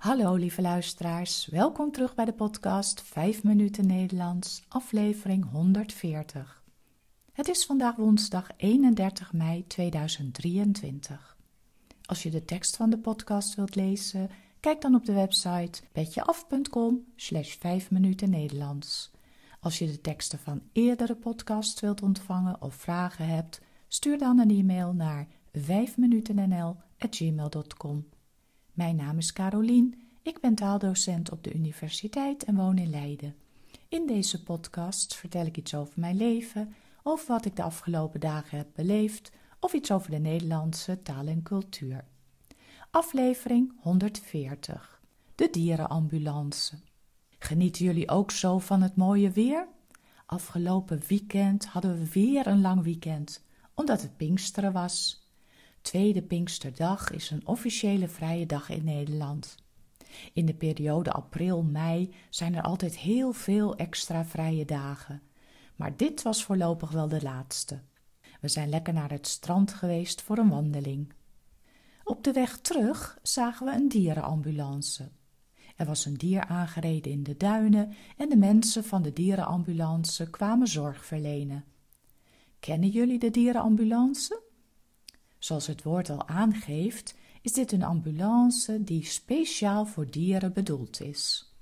Hallo lieve luisteraars, welkom terug bij de podcast 5 minuten Nederlands, aflevering 140. Het is vandaag woensdag 31 mei 2023. Als je de tekst van de podcast wilt lezen, kijk dan op de website petjeaf.com slash 5 minuten Nederlands. Als je de teksten van eerdere podcasts wilt ontvangen of vragen hebt, stuur dan een e-mail naar 5minutennl.gmail.com. Mijn naam is Carolien, ik ben taaldocent op de universiteit en woon in Leiden. In deze podcast vertel ik iets over mijn leven, over wat ik de afgelopen dagen heb beleefd of iets over de Nederlandse taal en cultuur. Aflevering 140 De dierenambulance. Genieten jullie ook zo van het mooie weer? Afgelopen weekend hadden we weer een lang weekend, omdat het Pinksteren was. Tweede Pinksterdag is een officiële vrije dag in Nederland. In de periode april-mei zijn er altijd heel veel extra vrije dagen. Maar dit was voorlopig wel de laatste. We zijn lekker naar het strand geweest voor een wandeling. Op de weg terug zagen we een dierenambulance. Er was een dier aangereden in de duinen en de mensen van de dierenambulance kwamen zorg verlenen. Kennen jullie de dierenambulance? Zoals het woord al aangeeft, is dit een ambulance die speciaal voor dieren bedoeld is.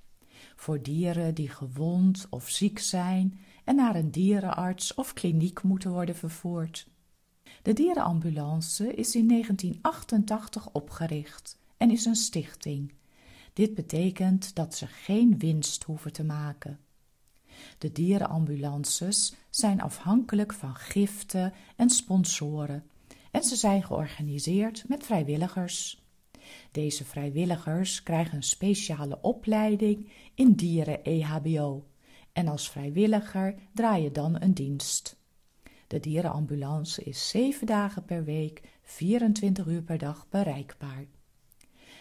Voor dieren die gewond of ziek zijn en naar een dierenarts of kliniek moeten worden vervoerd. De dierenambulance is in 1988 opgericht en is een stichting. Dit betekent dat ze geen winst hoeven te maken. De dierenambulances zijn afhankelijk van giften en sponsoren en ze zijn georganiseerd met vrijwilligers. Deze vrijwilligers krijgen een speciale opleiding in dieren-EHBO en als vrijwilliger draai je dan een dienst. De dierenambulance is zeven dagen per week, 24 uur per dag bereikbaar.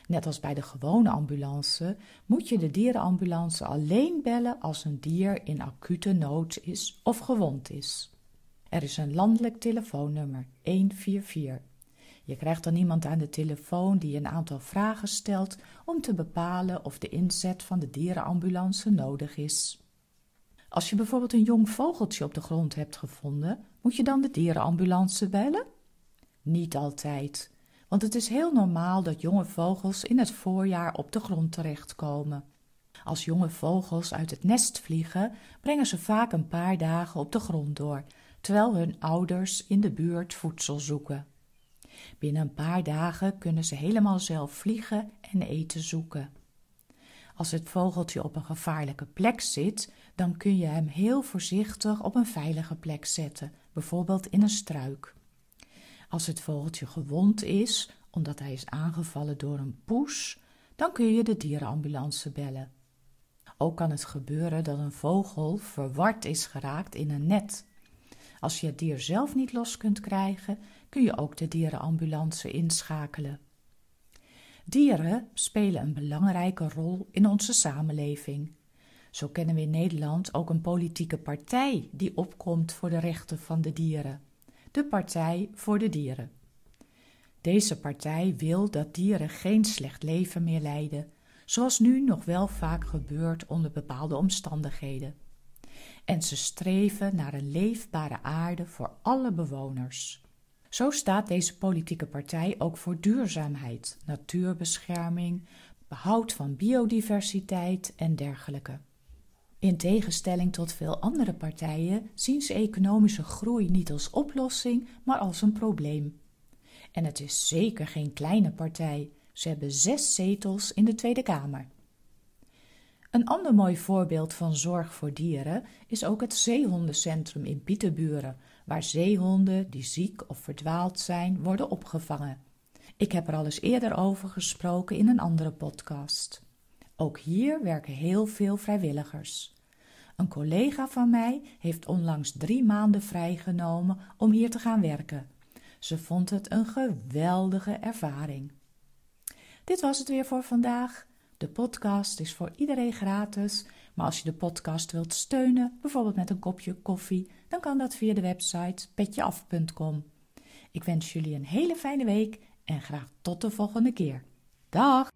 Net als bij de gewone ambulance moet je de dierenambulance alleen bellen als een dier in acute nood is of gewond is. Er is een landelijk telefoonnummer 144. Je krijgt dan iemand aan de telefoon die een aantal vragen stelt om te bepalen of de inzet van de dierenambulance nodig is. Als je bijvoorbeeld een jong vogeltje op de grond hebt gevonden, moet je dan de dierenambulance bellen? Niet altijd, want het is heel normaal dat jonge vogels in het voorjaar op de grond terechtkomen. Als jonge vogels uit het nest vliegen, brengen ze vaak een paar dagen op de grond door, terwijl hun ouders in de buurt voedsel zoeken. Binnen een paar dagen kunnen ze helemaal zelf vliegen en eten zoeken. Als het vogeltje op een gevaarlijke plek zit, dan kun je hem heel voorzichtig op een veilige plek zetten, bijvoorbeeld in een struik. Als het vogeltje gewond is, omdat hij is aangevallen door een poes, dan kun je de dierenambulance bellen. Ook kan het gebeuren dat een vogel verward is geraakt in een net. Als je het dier zelf niet los kunt krijgen, kun je ook de dierenambulance inschakelen. Dieren spelen een belangrijke rol in onze samenleving. Zo kennen we in Nederland ook een politieke partij die opkomt voor de rechten van de dieren: de Partij voor de Dieren. Deze partij wil dat dieren geen slecht leven meer leiden, zoals nu nog wel vaak gebeurt onder bepaalde omstandigheden en ze streven naar een leefbare aarde voor alle bewoners. Zo staat deze politieke partij ook voor duurzaamheid, natuurbescherming, behoud van biodiversiteit en dergelijke. In tegenstelling tot veel andere partijen zien ze economische groei niet als oplossing, maar als een probleem. En het is zeker geen kleine partij. Ze hebben zes zetels in de Tweede Kamer. Een ander mooi voorbeeld van zorg voor dieren is ook het zeehondencentrum in Pieterburen, waar zeehonden die ziek of verdwaald zijn worden opgevangen. Ik heb er al eens eerder over gesproken in een andere podcast. Ook hier werken heel veel vrijwilligers. Een collega van mij heeft onlangs drie maanden vrijgenomen om hier te gaan werken. Ze vond het een geweldige ervaring. Dit was het weer voor vandaag. De podcast is voor iedereen gratis, maar als je de podcast wilt steunen, bijvoorbeeld met een kopje koffie, dan kan dat via de website petjeaf.com. Ik wens jullie een hele fijne week en graag tot de volgende keer. Dag!